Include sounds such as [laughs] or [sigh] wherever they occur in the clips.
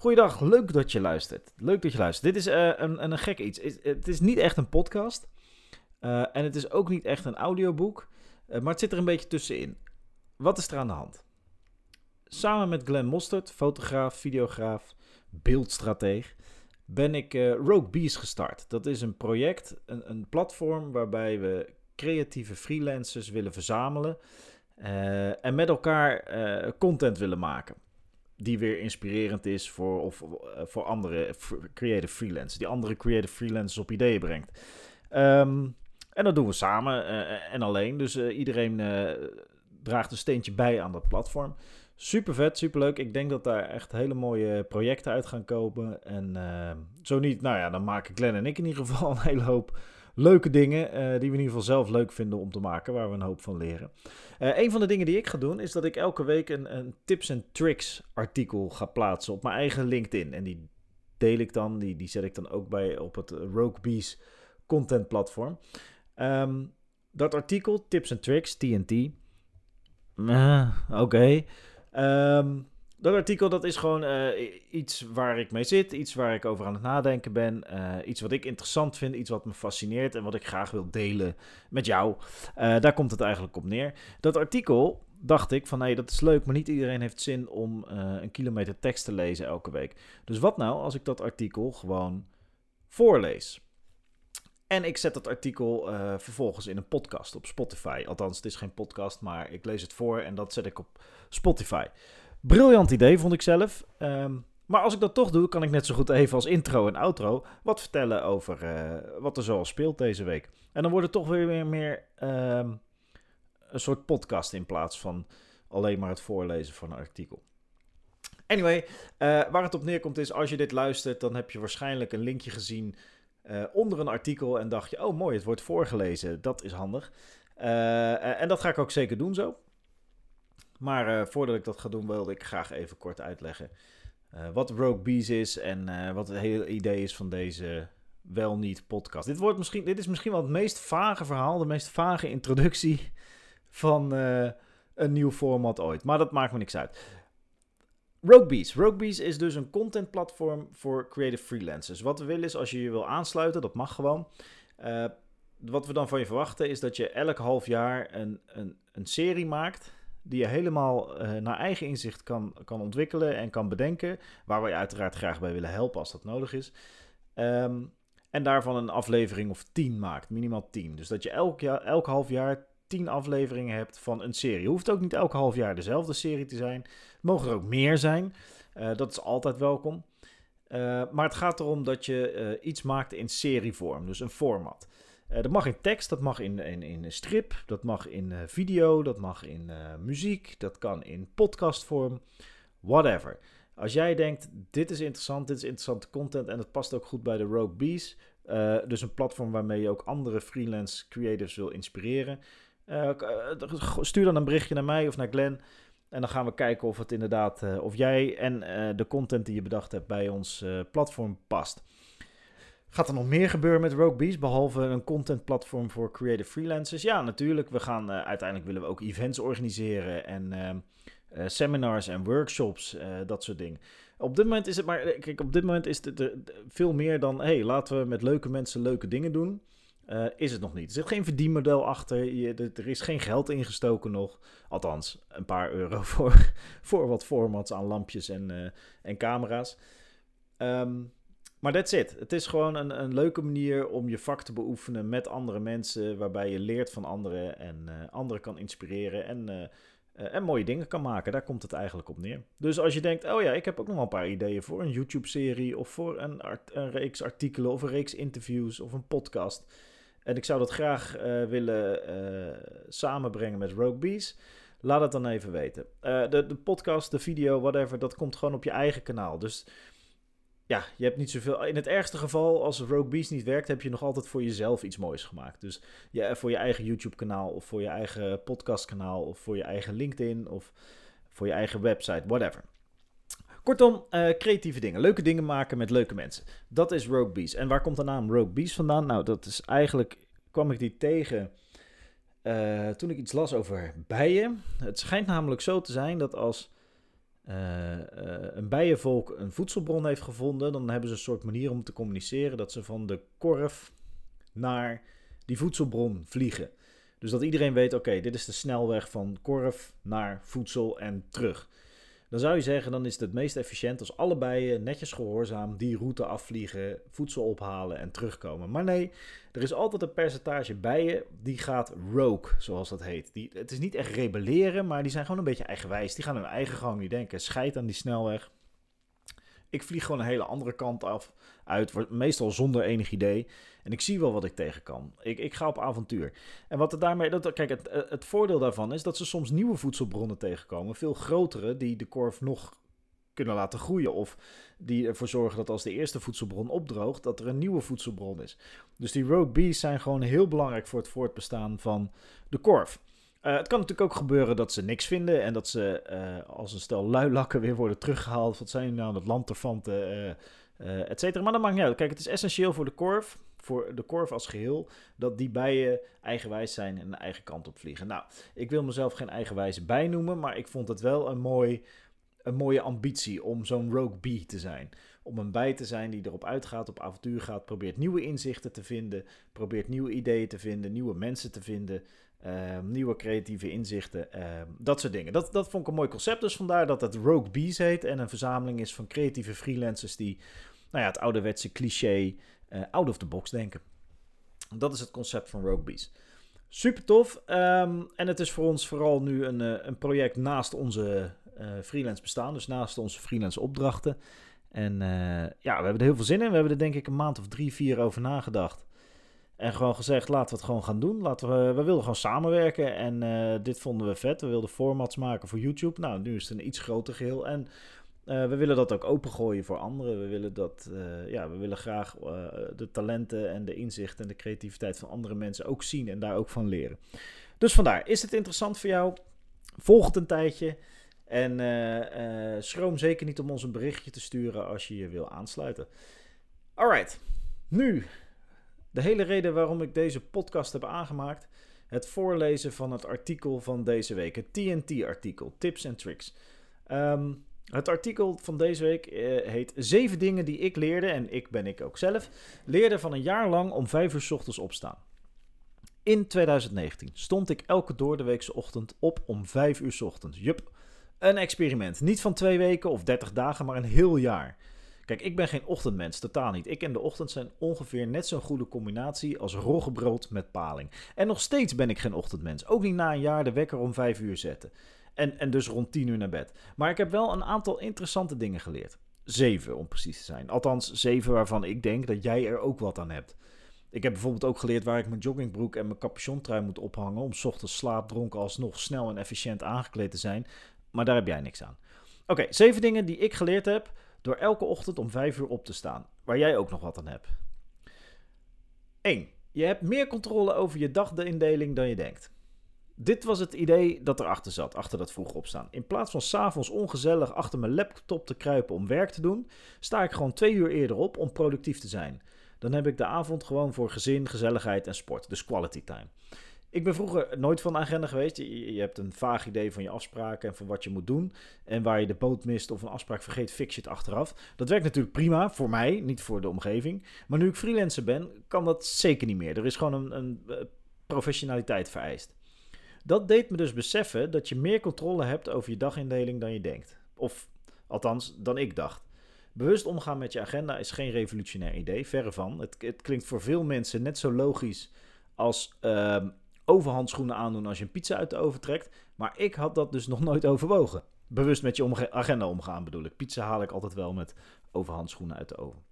Goeiedag, leuk dat je luistert. Leuk dat je luistert. Dit is uh, een, een, gek iets. Het is niet echt een podcast. Uh, en het is ook niet echt een audioboek. Uh, maar het zit er een beetje tussenin. Wat is er aan de hand? Samen met Glenn Mostert, fotograaf, videograaf, beeldstrateeg, ben ik Rogue Bees gestart. Dat is een project, een, een platform waarbij we creatieve freelancers willen verzamelen. en met elkaar content willen maken die weer inspirerend is voor, of, eh, voor andere creative freelancers. Die andere creative freelancers op ideeën brengt. Ehm, en dat doen we samen uh, en alleen. Dus uh, iedereen draagt een steentje bij aan dat platform. Super vet, super leuk. Ik denk dat daar echt hele mooie projecten uit gaan komen. En zo niet, nou ja, dan maken Glenn en ik in ieder geval [laughs] een hele hoop leuke dingen uh, die we in ieder geval zelf leuk vinden om te maken, waar we een hoop van leren. Uh, een van de dingen die ik ga doen is dat ik elke week een, een tips en tricks artikel ga plaatsen op mijn eigen LinkedIn. En die deel ik dan, die, die zet ik dan ook bij op het Rogue Bees content platform. Um, dat artikel, tips en tricks, TNT. Uh, Oké. Okay. Um, dat artikel dat is gewoon uh, iets waar ik mee zit, iets waar ik over aan het nadenken ben, uh, iets wat ik interessant vind, iets wat me fascineert en wat ik graag wil delen met jou. Uh, daar komt het eigenlijk op neer. Dat artikel dacht ik van nee, dat is leuk, maar niet iedereen heeft zin om een kilometer tekst te lezen elke week. Dus wat nou als ik dat artikel gewoon voorlees? En ik zet dat artikel vervolgens in een podcast op Spotify. Althans, het is geen podcast, maar ik lees het voor en dat zet ik op Spotify. Briljant idee, vond ik zelf. Um, maar als ik dat toch doe, kan ik net zo goed even als intro en outro wat vertellen over uh, wat er zoal speelt deze week. En dan wordt het toch weer meer, meer um, een soort podcast in plaats van alleen maar het voorlezen van een artikel. Anyway, uh, waar het op neerkomt is, als je dit luistert, dan heb je waarschijnlijk een linkje gezien uh, onder een artikel en dacht je, oh mooi, het wordt voorgelezen, dat is handig. en dat ga ik ook zeker doen zo. Maar uh, voordat ik dat ga doen, wilde ik graag even kort uitleggen uh, wat Rogue Bees is en uh, wat het hele idee is van deze wel niet podcast. Dit, wordt misschien, dit is misschien wel het meest vage verhaal, de meest vage introductie van een nieuw format ooit. Maar dat maakt me niks uit. Rogue Bees. Rogue Bees is dus een content platform voor creative freelancers. Wat we willen is, als je je wil aansluiten, dat mag gewoon. wat we dan van je verwachten is dat je elk half jaar een, een, een serie maakt die je helemaal uh, naar eigen inzicht kan, kan ontwikkelen en kan bedenken. Waar wij uiteraard graag bij willen helpen als dat nodig is. Um, en daarvan een aflevering of tien maakt, minimaal tien. Dus dat je elk, jaar, elk half jaar tien afleveringen hebt van een serie. Hoeft ook niet elk half jaar dezelfde serie te zijn. Mogen er ook meer zijn. Uh, dat is altijd welkom. Uh, maar het gaat erom dat je iets maakt in serievorm, dus een format. Uh, dat mag in tekst, dat mag in, in, in strip, dat mag in uh, video, dat mag in uh, muziek, dat kan in podcastvorm, whatever. Als jij denkt, dit is interessant, dit is interessante content en het past ook goed bij de Rogue Bees, dus een platform waarmee je ook andere freelance creators wil inspireren, stuur dan een berichtje naar mij of naar Glenn. En dan gaan we kijken of het inderdaad, of jij en de content die je bedacht hebt bij ons platform past. Gaat er nog meer gebeuren met Rogue Bees, behalve een contentplatform voor creative freelancers? Ja, natuurlijk. We gaan uh, uiteindelijk willen we ook events organiseren en uh, uh, seminars en workshops, dat soort dingen. Op dit moment is het maar, kijk, op dit moment is het veel meer dan, hey, laten we met leuke mensen leuke dingen doen. is het nog niet. Er zit geen verdienmodel achter. Je, er is geen geld ingestoken nog. Althans, een paar euro [laughs] voor, voor wat formats aan lampjes en, en camera's. Um, maar that's it. Het is gewoon een, een leuke manier om je vak te beoefenen met andere mensen, waarbij je leert van anderen en uh, anderen kan inspireren en, uh, uh, en mooie dingen kan maken. Daar komt het eigenlijk op neer. Dus als je denkt, oh ja, ik heb ook nog wel een paar ideeën voor een YouTube-serie of voor een, een, reeks artikelen of een reeks interviews of een podcast. En ik zou dat graag willen samenbrengen met Rogue Bees. Laat het dan even weten. de, de podcast, de video, whatever, dat komt gewoon op je eigen kanaal. Dus ja, je hebt niet zoveel. In het ergste geval, als Rogue Beast niet werkt, heb je nog altijd voor jezelf iets moois gemaakt. Dus ja, voor je eigen YouTube-kanaal, of voor je eigen podcast-kanaal, of voor je eigen LinkedIn, of voor je eigen website, whatever. Kortom, uh, creatieve dingen. Leuke dingen maken met leuke mensen. Dat is Rogue Beast. En waar komt de naam Rogue Beast vandaan? Nou, dat is eigenlijk. kwam ik die tegen. Uh, toen ik iets las over bijen. Het schijnt namelijk zo te zijn dat als een bijenvolk een voedselbron heeft gevonden, dan hebben ze een soort manier om te communiceren dat ze van de korf naar die voedselbron vliegen. Dus dat iedereen weet, oké, dit is de snelweg van korf naar voedsel en terug. Dan zou je zeggen, dan is het het meest efficiënt als allebei netjes gehoorzaam die route afvliegen, voedsel ophalen en terugkomen. Maar nee, er is altijd een percentage bijen die gaat rogue, zoals dat heet. Die, het is niet echt rebelleren, maar die zijn gewoon een beetje eigenwijs. Die gaan hun eigen gang niet denken. Scheid aan die snelweg. Ik vlieg gewoon een hele andere kant af, uit, meestal zonder enig idee. En ik zie wel wat ik tegen kan. Ik, ik ga op avontuur. En wat er daarmee. Dat, kijk, het, het voordeel daarvan is dat ze soms nieuwe voedselbronnen tegenkomen. Veel grotere, die de korf nog kunnen laten groeien. Of die ervoor zorgen dat als de eerste voedselbron opdroogt, dat er een nieuwe voedselbron is. Dus die rogue bees zijn gewoon heel belangrijk voor het voortbestaan van de korf. Uh, het kan natuurlijk ook gebeuren dat ze niks vinden en dat ze uh, als een stel luilakken weer worden teruggehaald. Wat zijn nou, dat lanterfanten, uh, et cetera. Maar dat maakt niet uit. Kijk, het is essentieel voor de korf voor de korf als geheel, dat die bijen eigenwijs zijn en een eigen kant op vliegen. Nou, ik wil mezelf geen eigenwijze bij noemen, maar ik vond het wel een, mooi, een mooie ambitie om zo'n rogue bee te zijn. Om een bij te zijn die erop uitgaat, op avontuur gaat, probeert nieuwe inzichten te vinden, probeert nieuwe ideeën te vinden, nieuwe mensen te vinden, ehm, nieuwe creatieve inzichten, ehm, dat soort dingen. Dat, dat vond ik een mooi concept, dus vandaar dat het Rogue Bees heet en een verzameling is van creatieve freelancers die nou ja, het ouderwetse cliché uh, out of the box denken. Dat is het concept van Rogue. Super tof. Ehm, en het is voor ons vooral nu een, uh, een project naast onze uh, freelance bestaan. Dus naast onze freelance opdrachten. En ja, we hebben er heel veel zin in. We hebben er denk ik een maand of drie, vier over nagedacht. En gewoon gezegd, laten we het gewoon gaan doen. Laten we, we wilden gewoon samenwerken. En dit vonden we vet. We wilden formats maken voor YouTube. Nou, nu is het een iets groter geheel. En uh, we willen dat ook opengooien voor anderen. We willen, dat, uh, ja, we willen graag uh, de talenten en de inzichten en de creativiteit van andere mensen ook zien en daar ook van leren. Dus vandaar, is het interessant voor jou? Volg het een tijdje. En schroom zeker niet om ons een berichtje te sturen als je je wil aansluiten. Alright, nu de hele reden waarom ik deze podcast heb aangemaakt. Het voorlezen van het artikel van deze week. Het TNT-artikel, Tips en Tricks. Um, het artikel van deze week uh, heet Zeven dingen die ik leerde, en ik ben ik ook zelf, leerde van een jaar lang om vijf uur s ochtends opstaan. In 2019 stond ik elke doordeweekse ochtend op om vijf uur s ochtends. Jup, een experiment. Niet van twee weken of dertig dagen, maar een heel jaar. Kijk, ik ben geen ochtendmens, totaal niet. Ik en de ochtend zijn ongeveer net zo'n goede combinatie als roggebrood met paling. En nog steeds ben ik geen ochtendmens. Ook niet na een jaar de wekker om vijf uur zetten. En, en dus rond 10 uur naar bed. Maar ik heb wel een aantal interessante dingen geleerd. Zeven om precies te zijn. Althans, zeven waarvan ik denk dat jij er ook wat aan hebt. Ik heb bijvoorbeeld ook geleerd waar ik mijn joggingbroek en mijn capuchontrui moet ophangen. om ochtends slaapdronken alsnog snel en efficiënt aangekleed te zijn. Maar daar heb jij niks aan. Oké, zeven dingen die ik geleerd heb door elke ochtend om 5 uur op te staan. Waar jij ook nog wat aan hebt. 1. Je hebt meer controle over je dagindeling dan je denkt. Dit was het idee dat erachter zat, achter dat vroeg opstaan. In plaats van s'avonds ongezellig achter mijn laptop te kruipen om werk te doen, sta ik gewoon twee uur eerder op om productief te zijn. Dan heb ik de avond gewoon voor gezin, gezelligheid en sport, dus quality time. Ik ben vroeger nooit van de agenda geweest. Je, hebt een vaag idee van je afspraken en van wat je moet doen. En waar je de boot mist of een afspraak vergeet, fix je het achteraf. Dat werkt natuurlijk prima voor mij, niet voor de omgeving. Maar nu ik freelancer ben, kan dat zeker niet meer. Er is gewoon een, een eh, professionaliteit vereist. Dat deed me dus beseffen dat je meer controle hebt over je dagindeling dan je denkt. Of althans, dan ik dacht. Bewust omgaan met je agenda is geen revolutionair idee, verre van. Het, het klinkt voor veel mensen net zo logisch als uh, overhandschoenen aandoen als je een pizza uit de oven trekt. Maar ik had dat dus [laughs] nog nooit overwogen. Bewust met je agenda omgaan bedoel ik. Pizza haal ik altijd wel met overhandschoenen uit de oven.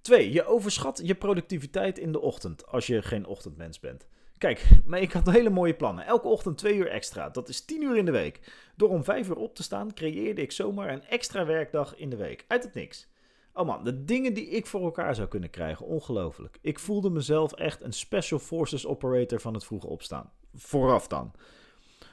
2. Je overschat je productiviteit in de ochtend als je geen ochtendmens bent. Kijk, maar ik had hele mooie plannen. Elke ochtend twee uur extra. Dat is tien uur in de week. Door om vijf uur op te staan, creëerde ik zomaar een extra werkdag in de week. Uit het niks. Oh man, de dingen die ik voor elkaar zou kunnen krijgen, ongelooflijk. Ik voelde mezelf echt een Special Forces operator van het vroege opstaan. Vooraf dan.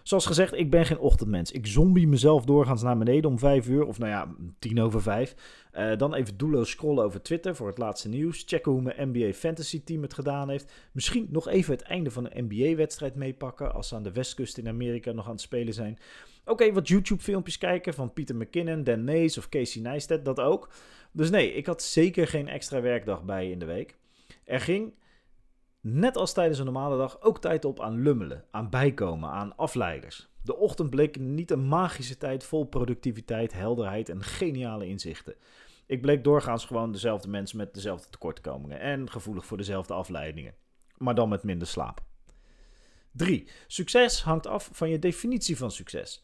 Zoals gezegd, ik ben geen ochtendmens. Ik zombie mezelf doorgaans naar beneden om 5 uur, of nou ja, tien over 5. Uh, dan even doelloos scrollen over Twitter voor het laatste nieuws. Checken hoe mijn NBA Fantasy team het gedaan heeft. Misschien nog even het einde van een NBA-wedstrijd meepakken als ze aan de westkust in Amerika nog aan het spelen zijn. Oké, wat YouTube-filmpjes kijken van Peter McKinnon, Dan Mays of Casey Neistat, dat ook. Dus nee, ik had zeker geen extra werkdag bij in de week. Er ging, net als tijdens een normale dag, ook tijd op aan lummelen, aan bijkomen, aan afleiders. De ochtend bleek niet een magische tijd vol productiviteit, helderheid en geniale inzichten. Ik bleek doorgaans gewoon dezelfde mensen met dezelfde tekortkomingen en gevoelig voor dezelfde afleidingen, maar dan met minder slaap. 3. Succes hangt af van je definitie van succes.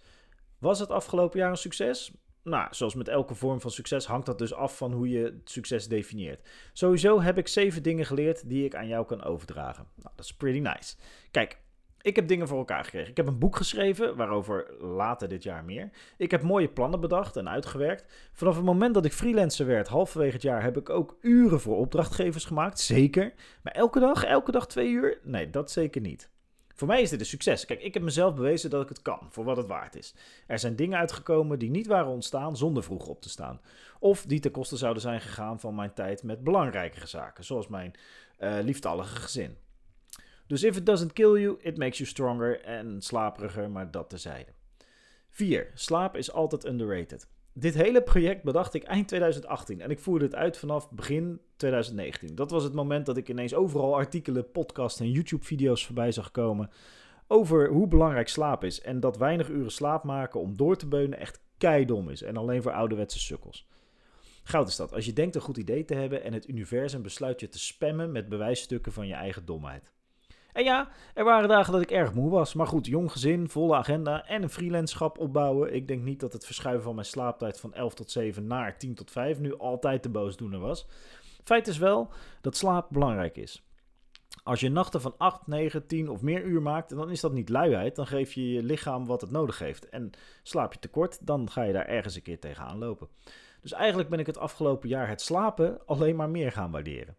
Was het afgelopen jaar een succes? Nou, zoals met elke vorm van succes hangt dat dus af van hoe je succes definieert. Sowieso heb ik zeven dingen geleerd die ik aan jou kan overdragen. Nou, dat is pretty nice. Kijk, ik heb dingen voor elkaar gekregen. Ik heb een boek geschreven, waarover later dit jaar meer. Ik heb mooie plannen bedacht en uitgewerkt. Vanaf het moment dat ik freelancer werd, halverwege het jaar, heb ik ook uren voor opdrachtgevers gemaakt. Zeker. Maar elke dag, elke dag twee uur? Nee, dat zeker niet. Voor mij is dit een succes. Kijk, ik heb mezelf bewezen dat ik het kan, voor wat het waard is. Er zijn dingen uitgekomen die niet waren ontstaan zonder vroeg op te staan. Of die ten koste zouden zijn gegaan van mijn tijd met belangrijkere zaken, zoals mijn uh, lieftallige gezin. Dus if it doesn't kill you, it makes you stronger en slaperiger, maar dat tezijde. 4. Slaap is altijd underrated. Dit hele project bedacht ik eind 2018 en ik voerde het uit vanaf begin 2019. Dat was het moment dat ik ineens overal artikelen, podcasts en YouTube-video's voorbij zag komen over hoe belangrijk slaap is. En dat weinig uren slaap maken om door te beunen echt keidom is en alleen voor ouderwetse sukkels. Goud is dat, als je denkt een goed idee te hebben en het universum besluit je te spammen met bewijsstukken van je eigen domheid. En ja, er waren dagen dat ik erg moe was. Maar goed, jong gezin, volle agenda en een freelandschap opbouwen. Ik denk niet dat het verschuiven van mijn slaaptijd van 11 tot 7 naar 10 tot 5 nu altijd de boosdoener was. Feit is wel dat slaap belangrijk is. Als je nachten van 8, 9, 10 of meer uur maakt, dan is dat niet luiheid. Dan geef je je lichaam wat het nodig heeft. En slaap je tekort, dan ga je daar ergens een keer tegenaan lopen. Dus eigenlijk ben ik het afgelopen jaar het slapen alleen maar meer gaan waarderen.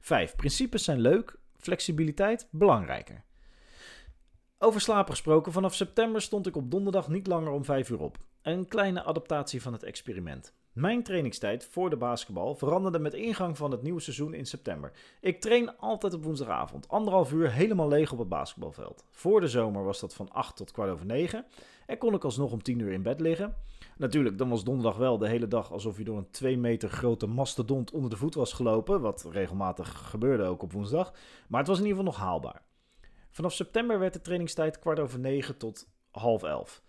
5. Principes zijn leuk, Flexibiliteit belangrijker. Over slapen gesproken, vanaf september stond ik op donderdag niet langer om 5 uur op. Een kleine adaptatie van het experiment. Mijn trainingstijd voor de basketbal veranderde met ingang van het nieuwe seizoen in september. Ik train altijd op woensdagavond, anderhalf uur helemaal leeg op het basketbalveld. Voor de zomer was dat van 8 tot kwart over 9 en kon ik alsnog om 10 uur in bed liggen. Natuurlijk, dan was donderdag wel de hele dag alsof je door een 2 meter grote mastodont onder de voet was gelopen. Wat regelmatig gebeurde ook op woensdag. Maar het was in ieder geval nog haalbaar. Vanaf september werd de trainingstijd kwart over 9 tot half 11.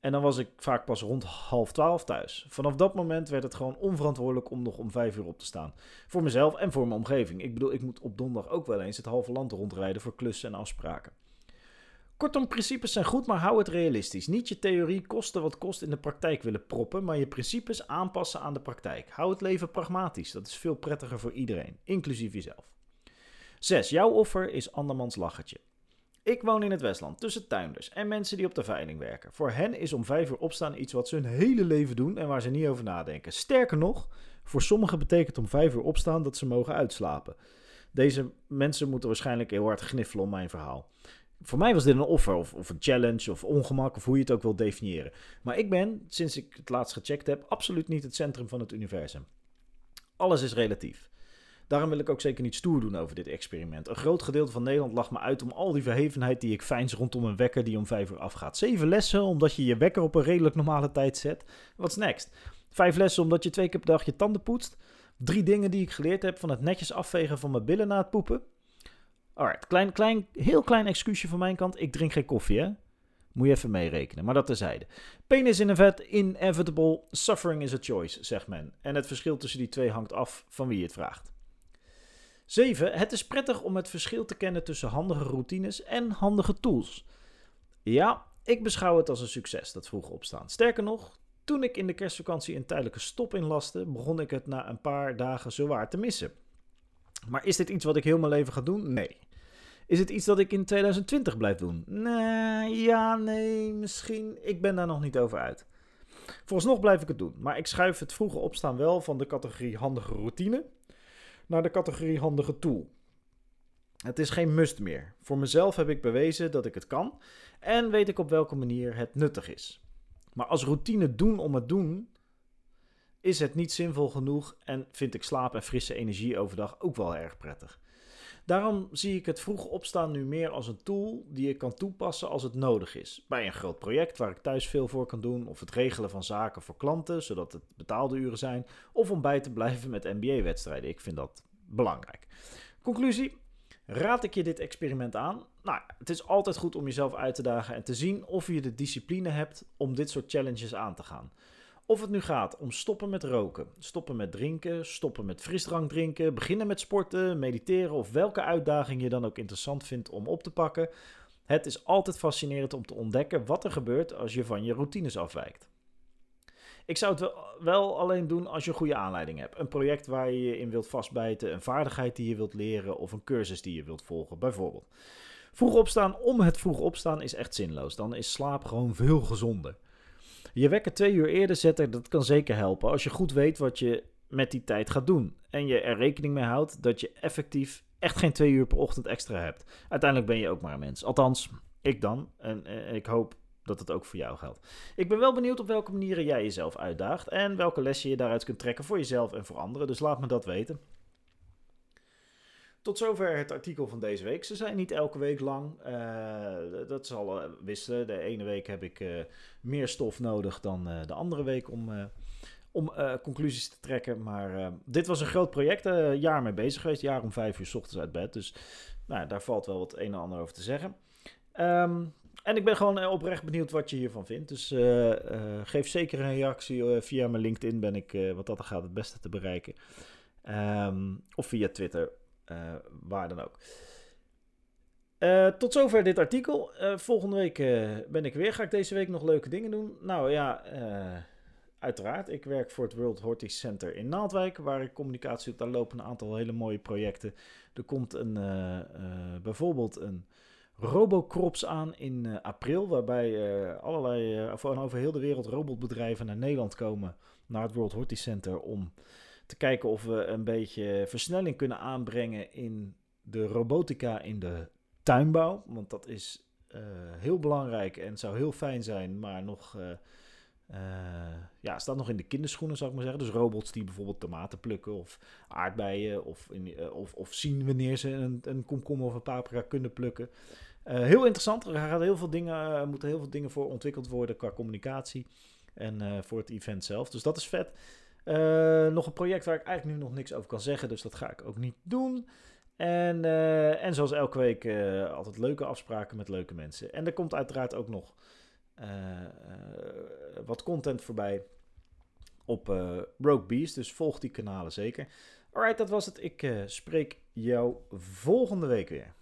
En dan was ik vaak pas rond half 12 thuis. Vanaf dat moment werd het gewoon onverantwoordelijk om nog om 5 uur op te staan. Voor mezelf en voor mijn omgeving. Ik bedoel, ik moet op donderdag ook wel eens het halve land rondrijden voor klussen en afspraken. Kortom, principes zijn goed, maar hou het realistisch. Niet je theorie kosten wat kost in de praktijk willen proppen, maar je principes aanpassen aan de praktijk. Hou het leven pragmatisch. Dat is veel prettiger voor iedereen, inclusief jezelf. 6. Jouw offer is andermans lachertje. Ik woon in het Westland, tussen tuinders en mensen die op de veiling werken. Voor hen is om 5 uur opstaan iets wat ze hun hele leven doen en waar ze niet over nadenken. Sterker nog, voor sommigen betekent om 5 uur opstaan dat ze mogen uitslapen. Deze mensen moeten waarschijnlijk heel hard gniffelen om mijn verhaal. Voor mij was dit een offer of, of, een challenge of ongemak of hoe je het ook wil definiëren. Maar ik ben, sinds ik het laatst gecheckt heb, absoluut niet het centrum van het universum. Alles is relatief. Daarom wil ik ook zeker niet stoer doen over dit experiment. Een groot gedeelte van Nederland lacht me uit om al die verhevenheid die ik fijns rondom een wekker die om vijf uur afgaat. Zeven lessen omdat je je wekker op een redelijk normale tijd zet. What's next? Vijf lessen omdat je twee keer per dag je tanden poetst. Drie dingen die ik geleerd heb van het netjes afvegen van mijn billen na het poepen. Alright, klein, klein, heel klein excuusje van mijn kant. Ik drink geen koffie, hè? Moet je even meerekenen, maar dat terzijde. Pain is in vet inevitable, suffering is a choice, zegt men. En het verschil tussen die twee hangt af van wie het vraagt. 7. Het is prettig om het verschil te kennen tussen handige routines en handige tools. Ja, ik beschouw het als een succes, dat vroeg opstaan. Sterker nog, toen ik in de kerstvakantie een tijdelijke stop inlaste, begon ik het na een paar dagen zowaar te missen. Maar is dit iets wat ik heel mijn leven ga doen? Nee. Is het iets dat ik in 2020 blijf doen? Nee, ja, nee, misschien. Ik ben daar nog niet over uit. Vooralsnog blijf ik het doen, maar ik schuif het vroege opstaan wel van de categorie handige routine naar de categorie handige tool. Het is geen must meer. Voor mezelf heb ik bewezen dat ik het kan en weet ik op welke manier het nuttig is. Maar als routine doen om het doen, is het niet zinvol genoeg en vind ik slaap en frisse energie overdag ook wel erg prettig. Daarom zie ik het vroeg opstaan nu meer als een tool die ik kan toepassen als het nodig is. Bij een groot project waar ik thuis veel voor kan doen, of het regelen van zaken voor klanten, zodat het betaalde uren zijn, of om bij te blijven met NBA-wedstrijden. Ik vind dat belangrijk. Conclusie: Raad ik je dit experiment aan? Nou, het is altijd goed om jezelf uit te dagen en te zien of je de discipline hebt om dit soort challenges aan te gaan. Of het nu gaat om stoppen met roken, stoppen met drinken, stoppen met frisdrank drinken, beginnen met sporten, mediteren of welke uitdaging je dan ook interessant vindt om op te pakken. Het is altijd fascinerend om te ontdekken wat er gebeurt als je van je routines afwijkt. Ik zou het wel alleen doen als je een goede aanleiding hebt. Een project waar je je in wilt vastbijten, een vaardigheid die je wilt leren of een cursus die je wilt volgen, bijvoorbeeld. Vroeg opstaan om het vroeg opstaan is echt zinloos. Dan is slaap gewoon veel gezonder. Je wekker twee uur eerder zetten, dat kan zeker helpen als je goed weet wat je met die tijd gaat doen. En je er rekening mee houdt dat je effectief echt geen twee uur per ochtend extra hebt. Uiteindelijk ben je ook maar een mens. Althans, ik dan. En, en ik hoop dat het ook voor jou geldt. Ik ben wel benieuwd op welke manieren jij jezelf uitdaagt en welke lessen je daaruit kunt trekken voor jezelf en voor anderen. Dus laat me dat weten. Tot zover het artikel van deze week. Ze zijn niet elke week lang. Uh, dat zal uh, wisselen. De ene week heb ik uh, meer stof nodig dan de andere week om, om conclusies te trekken. Maar dit was een groot project. Een jaar mee bezig geweest. Jaar om vijf uur s ochtends uit bed. Dus nou, daar valt wel wat een en ander over te zeggen. Um, en ik ben gewoon oprecht benieuwd wat je hiervan vindt. Dus geef zeker een reactie. via mijn LinkedIn ben ik, wat dat gaat, het beste te bereiken. Um, of via Twitter uh, waar dan ook. Uh, tot zover dit artikel. Uh, volgende week ben ik weer. Ga ik deze week nog leuke dingen doen? Nou ja, uiteraard. Ik werk voor het World Horti Center in Naaldwijk, waar ik communicatie doe. Daar lopen een aantal hele mooie projecten. Er komt een, bijvoorbeeld een Robocrops aan in april, waarbij allerlei, van over heel de wereld robotbedrijven naar Nederland komen, naar het World Horti Center, om te kijken of we een beetje versnelling kunnen aanbrengen in de robotica in de tuinbouw. Want dat is uh, heel belangrijk en zou heel fijn zijn, maar nog. Uh, uh, ja, staat nog in de kinderschoenen, zou ik maar zeggen. Dus robots die bijvoorbeeld tomaten plukken of aardbeien. Of, in, of, of zien wanneer ze een, een komkommer of een paprika kunnen plukken. heel interessant. Er gaan heel veel dingen, moeten heel veel dingen voor ontwikkeld worden qua communicatie. En voor het event zelf. Dus dat is vet. Uh, nog een project waar ik eigenlijk nu nog niks over kan zeggen, dus dat ga ik ook niet doen. En, uh, en zoals elke week uh, altijd leuke afspraken met leuke mensen. En er komt uiteraard ook nog wat content voorbij op Rogue Beast, dus volg die kanalen zeker. Alright, dat was het. Ik spreek jou volgende week weer.